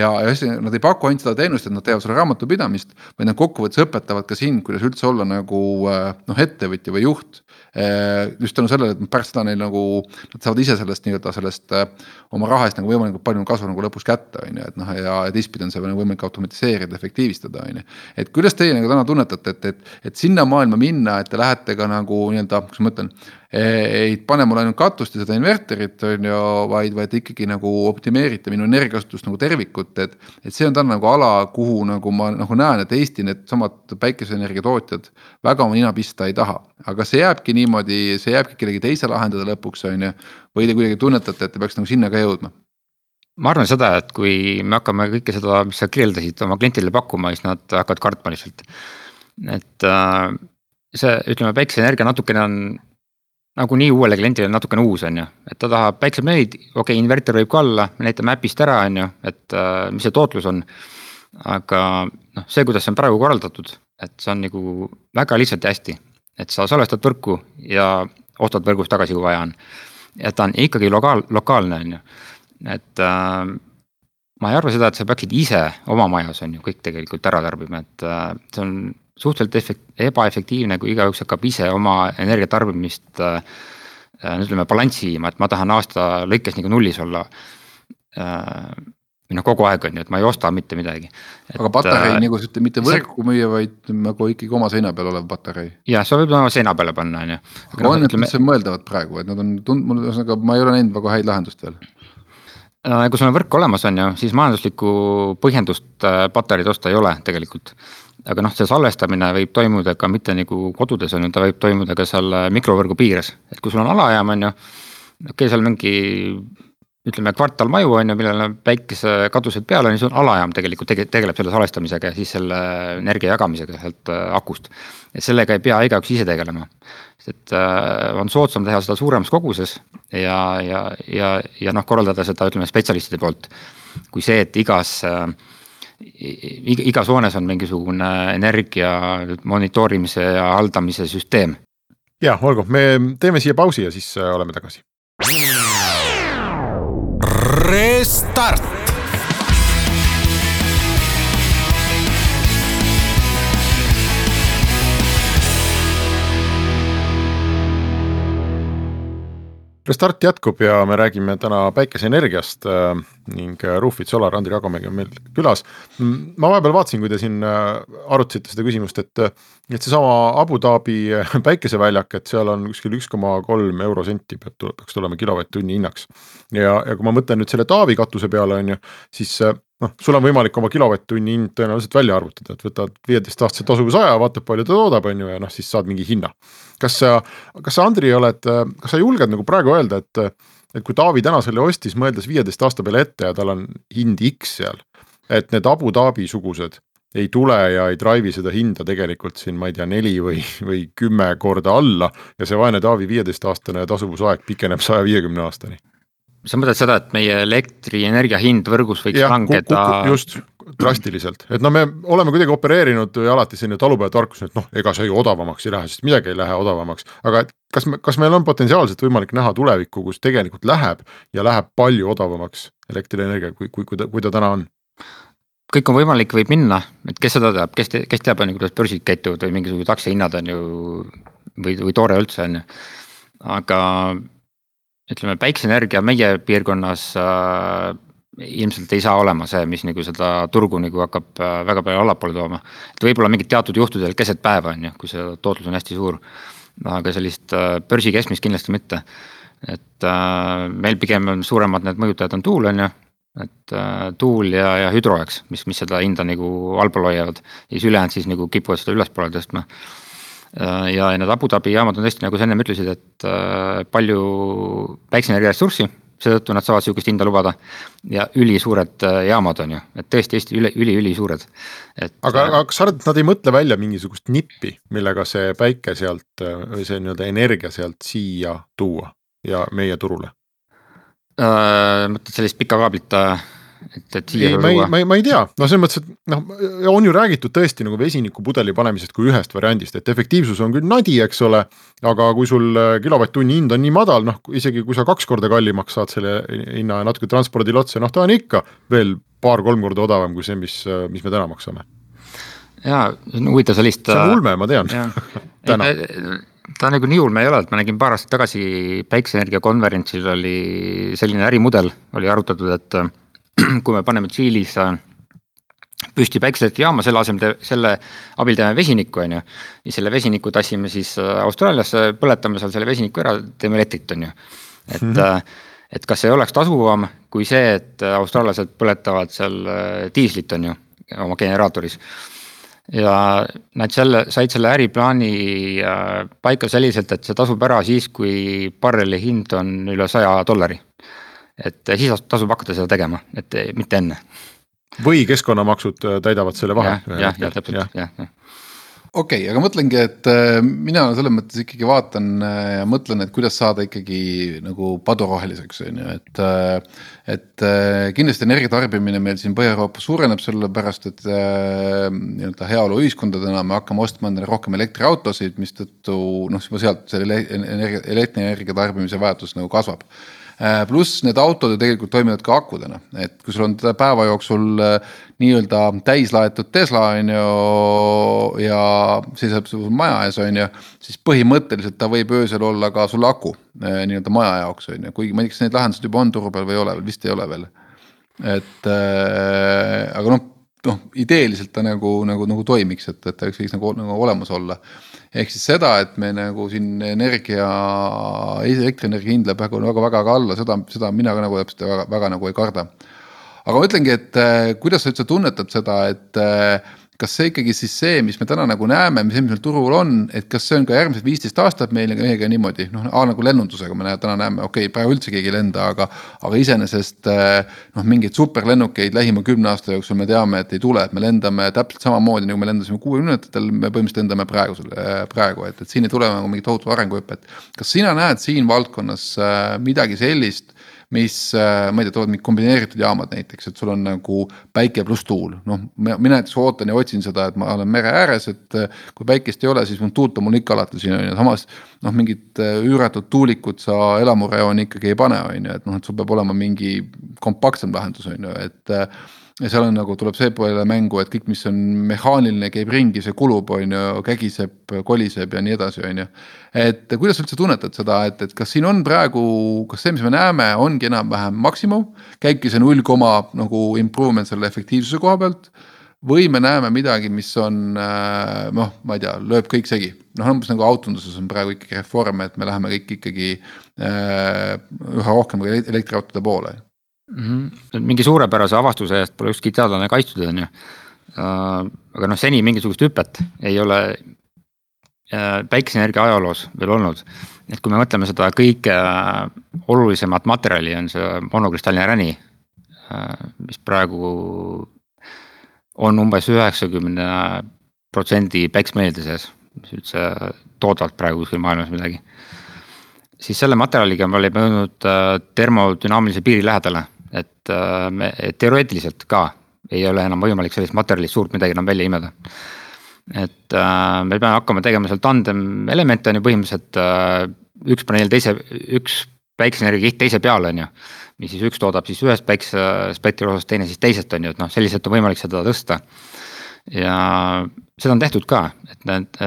ja, ja nad ei paku ainult seda teenust, et nad teevad seda raamatupidamist, vaid nad kokkuvõttes õpetavad ka sind, kuidas üldse olla nagu noh, ettevõtja või juht just tänu sellele, et pärast seda neil nagu, nad saavad ise sellest nii-öelda sellest eh, oma raha eest nagu võimalikult palju kasu nagu lõpus kätte, on ju, et noh, ja teistpidi on see võimalik automatiseerida, efektiivistada, on ju. et kuidas teie nagu täna tunnetate, et, et, et sinna maailma minna, et te lähete ka nagu nii-öelda, kuidas ma ütlen ei pane mulle ainult katust ja seda inverterit, on ju, vaid, vaid ikkagi nagu optimeerite minu energiakasutust nagu tervikut, et. et see on täna nagu ala, kuhu nagu ma nagu näen, et Eesti needsamad päikeseenergia tootjad väga oma nina pista ei taha. aga see jääbki niimoodi, see jääbki kellegi teise lahendada lõpuks, on ju. või te kuidagi tunnetate, et te peaks nagu sinna ka jõudma ma arvan seda, et kui me hakkame kõike seda, mis sa kirjeldasid, oma klientidele pakkuma, siis nad hakkavad kartma lihtsalt. et äh, see, ütleme päikeseenergia natukene on nagunii uuele kliendile natukene uus, on ju, et ta tahab päiksepaneelid, okei okay,, inverter võib ka olla, me näitame äpist ära, on ju, et äh, mis see tootlus on. aga noh, see, kuidas see on praegu korraldatud, et see on nagu väga lihtsalt ja hästi, et sa salvestad võrku ja ostad võrgust tagasi, kui vaja on. ja ta on ikkagi lokaal, lokaalne, on ju, et äh, ma ei arva seda, et sa peaksid ise oma majas on ju kõik tegelikult ära tarbima, et äh, see on suhteliselt efekt-, ebaefektiivne, kui igaüks hakkab ise oma energiatarbimist äh, äh ütleme balanssi viima, et ma tahan aasta lõikes nagu nullis olla äh, või noh, kogu aeg on ju, et ma ei osta mitte midagi. aga patarei äh, nagu ütled, mitte võrku müüa, vaid nagu ikkagi oma seina peal olev patarei. jah, sa võid oma seina peale panna, on ju. aga no, on need üldse mõeldavad praegu, et nad on tund-, mul ühesõnaga, ma ei ole näinud väga häid lahendust veel äh,. kui sul on võrk olemas, on ju, siis majanduslikku põhjendust äh, patareid osta ei ole tegelikult. Aga noh, see salvestamine võib toimuda ka mitte nagu kodudes on ju, ta võib toimuda ka seal mikrovõrgu piires, et kui sul on alajaam, on ju. okei okay,, seal mingi ütleme kvartal maju on ju, millel on päikesekatused peal on ju, siis on alajaam tegelikult tege-, tegeleb selle salvestamisega ja siis selle energia jagamisega sealt äh, akust. et sellega ei pea igaüks ise tegelema, sest et äh, on soodsam teha seda suuremas koguses ja, ja, ja, ja noh, korraldada seda ütleme spetsialistide poolt. kui see, et igas äh, igas hoones on mingisugune energia monitoorimise ja haldamise süsteem. ja olgu, me teeme siia pausi ja siis oleme tagasi. Restart. Restart jätkub ja me räägime täna päikeseenergiast äh, ning äh, Rufit Solar, Andri Agomägi on meil külas. ma vahepeal vaatasin, kui te siin äh, arutasite seda küsimust, et, et seesama Abu Dhabi päikeseväljak, et seal on kuskil üks koma kolm eurosenti peab, peaks tulema kilovatt-tunni hinnaks. ja, ja kui ma mõtlen nüüd selle Taavi katuse peale, on ju, siis noh, sul on võimalik oma kilovatt-tunni hind tõenäoliselt välja arvutada, et võtad viieteistaastase tasuvusaja, vaatad, palju ta toodab, on ju, ja noh, siis saad mingi hinna. Kas sa, kas sa, Andri, oled, kas sa julged nagu praegu öelda, et, et kui Taavi täna selle ostis, mõeldes viieteist aasta peale ette ja tal on hind X seal, et need Abu Dhabi sugused ei tule ja ei drive'i seda hinda tegelikult siin, ma ei tea, neli või, või kümme korda alla ja see vaene Taavi viieteistaastane tasuvusaeg pikeneb saja viiekümne aastani sa mõtled seda, et meie elektrienergia hind võrgus võiks ja, langeda? just, drastiliselt, et no me oleme kuidagi opereerinud alati selline talupojatarkus, et noh, ega see ju odavamaks ei lähe, sest midagi ei lähe odavamaks. aga et kas me, kas meil on potentsiaalselt võimalik näha tulevikku, kus tegelikult läheb ja läheb palju odavamaks elektrienergia, kui, kui, kui ta, kui ta täna on? kõik on võimalik, võib minna, et kes seda teab, kes, kes teab, on ju, kuidas börsid käituvad või mingisugused aktsiahinnad on ju või, või toore üldse on ju, aga ütleme, päikseenergia meie piirkonnas äh, ilmselt ei saa olema see, mis nagu seda turgu nagu hakkab äh, väga palju allapoole tooma. et võib-olla mingid teatud juhtudel keset päeva on ju, kui see tootlus on hästi suur. aga sellist äh, börsi keskmist kindlasti mitte. et äh, meil pigem on suuremad need mõjutajad on tuul on ju, et äh, tuul ja, ja hüdro, eks, mis, mis seda hinda nagu allpool hoiavad. siis ülejäänud siis nagu kipuvad seda ülespoole tõstma ja need Abu Dhabi jaamad on tõesti, nagu sa ennem ütlesid, et äh, palju päikseenergia ressurssi, seetõttu nad saavad sihukest hinda lubada. ja ülisuured äh, jaamad on ju, et tõesti Eesti üli, üli, ülisuured. et. aga, aga kas sa arvad, et nad ei mõtle välja mingisugust nippi, millega see päike sealt või see nii-öelda energia sealt siia tuua ja meie turule? mõtled sellist pika kaablita et, et siia ei, ma ei, ma ei, ma ei tea, no selles mõttes, et noh, on ju räägitud tõesti nagu vesinikupudeli panemisest kui ühest variandist, et efektiivsus on küll nadi, eks ole. aga kui sul äh, kilovatt-tunni hind on nii madal, noh isegi kui sa kaks korda kallimaks saad selle hinna ja natuke transpordile otsa, noh ta on ikka veel paar-kolm korda odavam kui see, mis, äh, mis me täna maksame. ja see on huvitav sellist. see on ulme, ma tean täna ta nagu nii ulme ei ole, et ma nägin paar aastat tagasi päikseenergia konverentsil oli selline ärimudel oli arutatud, et kui me paneme Tšiilis äh, püsti päikeseelektrijaama, selle asemel, selle abil teeme vesinikku, on ju. ja selle vesiniku tassime siis äh, Austraaliasse, põletame seal selle vesiniku ära, teeme elektrit, on ju. et mm, -hmm. et kas ei oleks tasuvam kui see, et austraallased põletavad seal diislit, on ju, oma generaatoris. ja nad selle, said selle äriplaani paika selliselt, et see tasub ära siis, kui barreli hind on üle saja dollari et siis tasub hakata seda tegema, et mitte enne. või keskkonnamaksud äh, täidavad selle vahe. jah, jah, ja, täpselt, jah, jah okei okay,, aga mõtlengi, et äh, mina selles mõttes ikkagi vaatan äh, ja mõtlen, et kuidas saada ikkagi nagu paduroheliseks, on ju, et. et kindlasti energia tarbimine meil siin Põhja-Euroopas suureneb, sellepärast et nii-öelda heaoluühiskondadena me hakkame ostma endale rohkem elektriautosid, mistõttu noh, juba sealt selle energia, elektrienergia tarbimise vajadus nagu kasvab pluss need autod ju tegelikult toimivad ka akudena, et kui sul on päeva jooksul äh, nii-öelda täis laetud Tesla on ju ja seisab sul maja ees on ju, siis põhimõtteliselt ta võib öösel olla ka sul aku äh, nii-öelda maja jaoks on ju, kuigi ma ei tea, kas need lahendused juba on turu peal või ei ole veel, vist ei ole veel. et äh, aga noh, noh ideeliselt ta nagu, nagu, nagu toimiks, et, et ta võiks nagu, nagu olemas olla ehk siis seda, et me nagu siin energia, elektrienergia hind läheb väga, väga, väga alla, seda, seda mina ka nagu täpselt väga, väga nagu ei karda. aga ma ütlengi, et äh, kuidas sa üldse tunnetad seda, et äh, kas see ikkagi siis see, mis me täna nagu näeme, mis, meil turul on, et kas see on ka järgmised viisteist aastat meil meiega niimoodi, noh nagu lennundusega me täna näeme, okei okay,, praegu üldse keegi ei lenda, aga. aga iseenesest noh, mingeid superlennukeid lähima kümne aasta jooksul me teame, et ei tule, et me lendame täpselt samamoodi nagu me lendasime kuuekümnendatel, me põhimõtteliselt lendame praegusel, praegu, et, et siin ei tule nagu mingit tohutu arenguhüpet. kas sina näed siin valdkonnas midagi sellist mis, äh, ma ei tea, toovad mingid kombineeritud jaamad näiteks, et sul on nagu päike pluss tuul, noh, mina näiteks ootan ja otsin seda, et ma olen mere ääres, et äh, kui päikest ei ole, siis mul tuult on mul ikka alati siin on ju, samas noh, mingit äh, üüratut tuulikut sa elamurajooni ikkagi ei pane, on ju, et noh, et sul peab olema mingi kompaktsem lahendus, on ju, et ja seal on nagu tuleb see poole mängu, et kõik, mis on mehaaniline, käib ringi, see kulub, on ju, kägiseb, koliseb ja nii edasi, on ju. et kuidas sa üldse tunnetad seda, et, et kas siin on praegu, kas see, mis me näeme, ongi enam-vähem maksimum, käibki see null koma nagu improvement selle efektiivsuse koha pealt või me näeme midagi, mis on äh, noh, ma ei tea, lööb kõik segi. noh, umbes nagu autonduses on praegu ikkagi reform, et me läheme kõik ikkagi äh, üha rohkem elektriautode poole mm. -hmm. mingi suurepärase avastuse eest pole ükski teadlane kaitstud, on ju. Äh, aga noh, seni mingisugust hüpet ei ole äh, päikeseenergia ajaloos veel olnud. et kui me mõtleme seda kõige olulisemat materjali, on see monokristalline räni. Äh, mis praegu on umbes üheksakümne protsendi päiksepaneelide sees, mis üldse toodavad praegu kuskil maailmas midagi siis selle materjaliga me olime jõudnud termodünaamilise piiri lähedale et äh, me teoreetiliselt ka ei ole enam võimalik sellist materjalist suurt midagi enam välja imeda. et äh, me peame hakkama tegema seal tandem elemente on ju põhimõtteliselt äh, üks paneel teise, üks päikseenergia kiht teise peale on ju. mis siis üks toodab siis ühest päikesespektri osast, teine siis teisest on ju, et noh, selliselt on võimalik seda tõsta. ja seda on tehtud ka, et need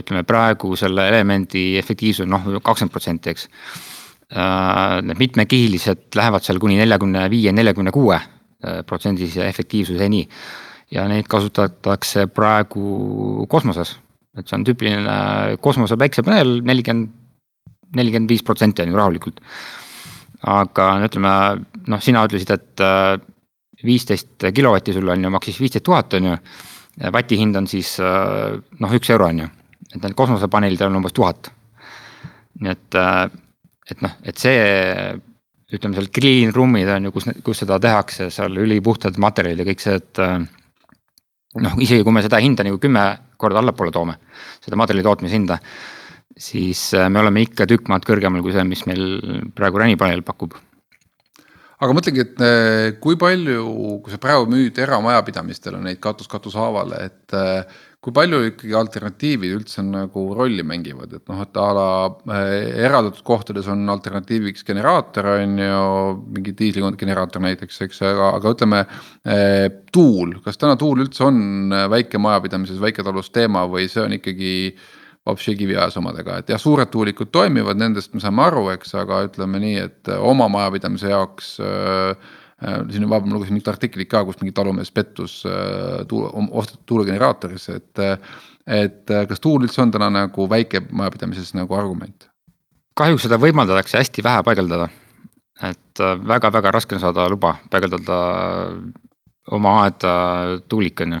ütleme praegu selle elemendi efektiivsus on noh, kakskümmend protsenti, eks Äh, need mitmekihilised lähevad seal kuni neljakümne viie, neljakümne kuue äh, protsendise efektiivsuseni. ja neid kasutatakse praegu kosmoses, et see on tüüpiline kosmose päiksepaneel, nelikümmend, nelikümmend viis protsenti on ju rahulikult. aga no ütleme, noh, sina ütlesid, et äh, viisteist kilovatti sul on ju, maksis viisteist tuhat on ju. vati hind on siis noh, üks euro on ju, et need kosmosepaneelid on umbes tuhat. nii et et noh, et see ütleme seal clean room'id on ju, kus, kus seda tehakse, seal ülipuhtad materjalid ja kõik see, et. Äh, noh, isegi kui me seda hinda nagu kümme korda allapoole toome, seda materjali tootmise hinda. siis äh, me oleme ikka tükk maad kõrgemal kui see, mis meil praegu ränipaneel pakub aga mõtlengi, et äh, kui palju, kui sa praegu müüd eramajapidamistele neid katus katushaaval, et kui palju ikkagi alternatiivid üldse nagu rolli mängivad, et noh, et a la äh, eraldatud kohtades on alternatiiviks generaator on ju, mingi diisligeneraator näiteks, eks, aga, aga ütleme äh,. tuul, kas täna tuul üldse on väikemajapidamises, väiketalus teema või see on ikkagi vapši kiviajas omadega, et jah, suured tuulikud toimivad, nendest me saame aru, eks, aga ütleme nii, et oma majapidamise jaoks Äh, siin vahepeal ma lugesin mingit artiklit ka, kus mingi talumees pettus äh, tuule, ostetud tuulegeneraatorisse, et. et kas tuul üldse on täna nagu väikemajapidamises nagu argument? kahjuks seda võimaldatakse hästi vähe paigaldada. et väga-väga raske on saada luba paigaldada oma aeda tuulik on ju.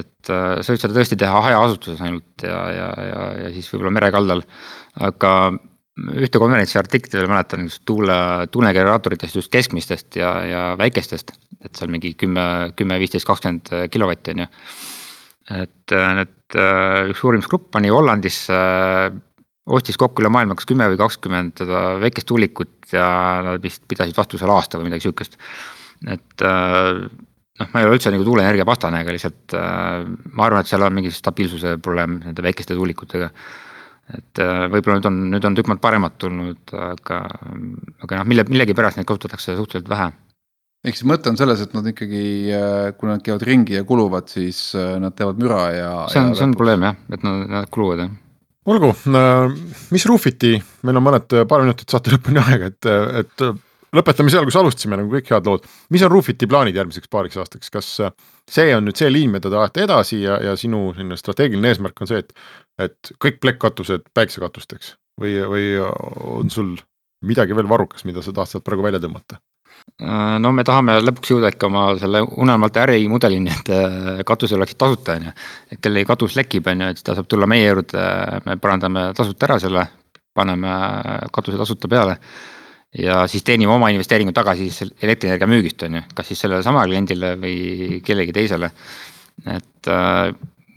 et sa võid seda tõesti teha hajaasutuses ainult ja, ja, ja, ja siis võib-olla merekaldal, aga ühte konverentsi artiklit veel mäletan tuule, tuulegeneraatoritest just keskmistest ja, ja väikestest. et seal mingi kümme, kümme, viisteist, kakskümmend kilovatti on ju. et äh, need äh, üks uurimisgrupp pani Hollandisse, äh, ostis kokku üle maailma kas kümme või kakskümmend väikest tuulikut ja nad vist pidasid vastu seal aasta või midagi sihukest. et noh, ma ei ole üldse nagu tuuleenergia vastane, aga lihtsalt ma arvan, et seal on mingi stabiilsuse probleem nende väikeste tuulikutega et äh, võib-olla nüüd on, nüüd on tükk maad paremad tulnud, aga, aga noh, mille, millegipärast neid kasutatakse suhteliselt vähe. ehk siis mõte on selles, et nad ikkagi, äh, kui nad käivad ringi ja kuluvad, siis äh, nad teevad müra ja. see on, see on probleem jah, et nad, nad kuluvad jah olgu, mis Roofiti, meil on mõned paar minutit saate lõpuni aega, et, et lõpetame seal, kus alustasime, nagu kõik head lood. mis on Roofiti plaanid järgmiseks paariks aastaks, kas see on nüüd see liin, mida te ajate edasi ja, ja sinu selline strateegiline eesmärk on see, et, et kõik plekkkatused päiksekatusteks või, või on sul midagi veel varrukas, mida sa tahad sealt praegu välja tõmmata? Äh, no me tahame lõpuks jõuda ikka oma selle unelmate ärimudelini, et äh, katused oleksid tasuta, on ju. et kellegi katus lekib, on ju, et ta saab tulla meie juurde, me parandame tasuta ära selle, paneme katuse tasuta peale ja siis teenime oma investeeringu tagasi siis elektrienergia müügist, on ju, kas siis sellele samale kliendile või kellelegi teisele. et äh,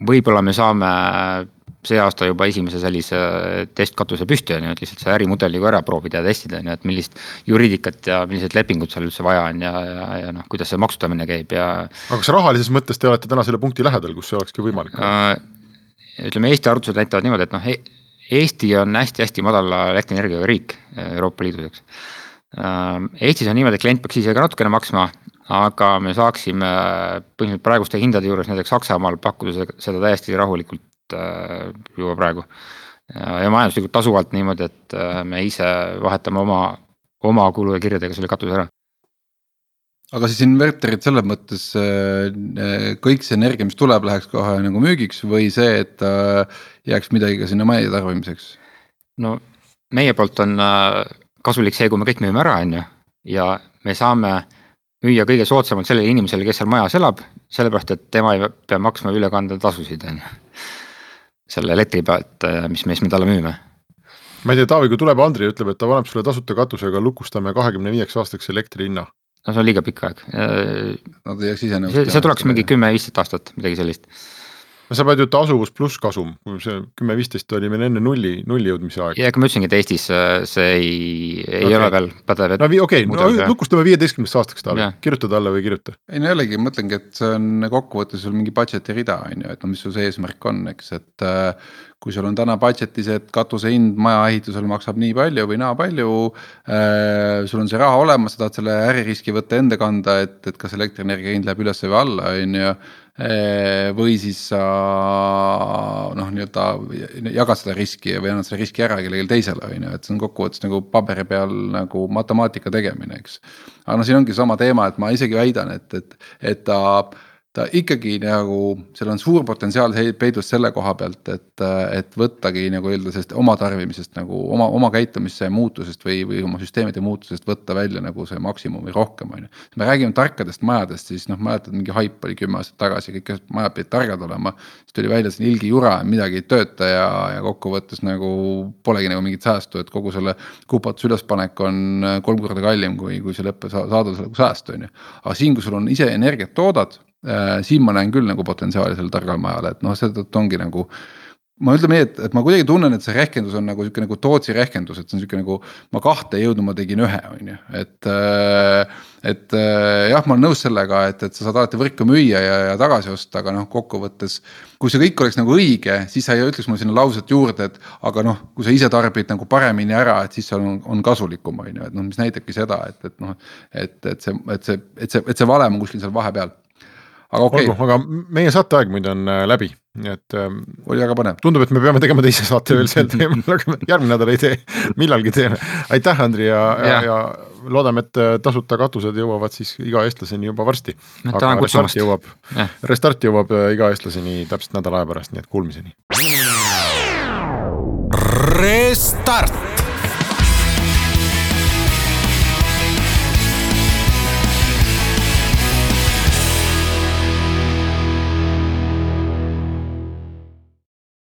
võib-olla me saame see aasta juba esimese sellise testkatuse püsti, on ju, et lihtsalt see ärimudeli ka ära proovida ja testida, on ju, et millist juriidikat ja millised lepingud seal üldse vaja on ja, ja, ja noh, kuidas see maksustamine käib ja. aga kas rahalises mõttes te olete täna selle punkti lähedal, kus see olekski võimalik äh,? ütleme, Eesti arvutused näitavad niimoodi, et noh, Eesti on hästi-hästi madala elektrienergiaga riik Euroopa Liidus, eks. Ähm, Eestis on niimoodi, et klient peaks ise ka natukene maksma, aga me saaksime põhimõtteliselt praeguste hindade juures näiteks Saksamaal pakkuda seda täiesti rahulikult äh, juba praegu. ja majanduslikult tasuvalt niimoodi, et äh, me ise vahetame oma, oma kulu ja kirjadega selle katuse ära aga siis inverterid selles mõttes äh, kõik see energia, mis tuleb, läheks kohe nagu müügiks või see, et äh, jääks midagi ka sinna maja tarbimiseks? no meie poolt on äh, kasulik see, kui me kõik müüme ära, on ju, ja me saame müüa kõige soodsamalt sellele inimesele, kes seal majas elab, sellepärast et tema ei pea maksma ülekandetasusid, on ju. selle elektri pealt, mis, mis me talle müüme ma ei tea, Taavi, kui tuleb Andri ja ütleb, et ta paneb sulle tasuta katusega, lukustame kahekümne viieks aastaks elektri hinna no see on liiga pikk aeg. Nad ei jääks ise see, see tuleks mingi kümme-viisteist aastat, midagi sellist no sa pead ju tasuvus pluss kasum, see kümme-viisteist oli meil enne nulli, nulli jõudmise aeg. ja ega ma ütlesingi, et Eestis äh, see ei, ei okay. ole veel pädev. no okei okay,, no lukustame viieteistkümneks aastaks talle, kirjuta talle või ei kirjuta. ei no jällegi mõtlengi, et see on kokkuvõttes sul mingi budget'i rida on ju, et no mis sul see eesmärk on, eks, et äh, kui sul on täna budget'is, et katuse hind maja ehitusel maksab nii palju või naa palju äh,. sul on see raha olemas, sa tahad selle äririski võtta enda kanda, et, et kas elektrienergia hind läheb üles või alla, on ju. Või siis sa noh, nii-öelda jagad seda riski või annad selle riski ära kellelegi teisele, on ju, et see on kokkuvõttes nagu paberi peal nagu matemaatika tegemine, eks. aga noh, siin ongi sama teema, et ma isegi väidan, et, et, et ta ta ikkagi nagu, seal on suur potentsiaal peidus selle koha pealt, et, et võttagi nagu öelda sellest oma tarbimisest nagu oma, oma käitumise muutusest või, või oma süsteemide muutusest võtta välja nagu see maksimum või rohkem, on ju. me räägime tarkadest majadest, siis noh, mäletad, mingi haip oli kümme aastat tagasi, kõik majad pidid targad olema. siis tuli välja selline ilgi jura, midagi ei tööta ja, ja kokkuvõttes nagu polegi nagu mingit säästu, et kogu selle kupatuse ülespanek on kolm korda kallim, kui, kui see lõppe saada selle säästu, on ju. aga siin, kui sul on ise energiat toodad siin ma näen küll nagu potentsiaali sellele targale majale, et noh, seetõttu ongi nagu. ma ütleme nii, et, et ma kuidagi tunnen, et see rehkendus on nagu sihuke nagu Tootsi rehkendus, et see on sihuke nagu. ma kahte ei jõudnud, ma tegin ühe, on ju, et, äh, et äh, jah, ma olen nõus sellega, et, et sa saad alati võrku müüa ja, ja tagasi osta, aga noh, kokkuvõttes. kui see kõik oleks nagu õige, siis sa ei ütleks mulle sinna lauset juurde, et aga noh, kui sa ise tarbid nagu paremini ära, et siis see on, on kasulikum, on ju, et noh, mis näitabki seda, et, et noh. et, et see, et see, et see, et see valem on kuskil seal vahepeal aga okei okay.. aga meie saateaeg muide on äh, läbi, nii et ähm,. oli väga põnev. tundub, et me peame tegema teise saate veel sel teemal, aga järgmine nädal ei tee, millalgi teeme. aitäh, Andri ja, ja, ja, loodame, et äh, tasuta katused jõuavad siis iga eestlaseni juba varsti. aga Restart jõuab, Restart jõuab äh, iga eestlaseni täpselt nädala aja pärast, nii et kuulmiseni. Restart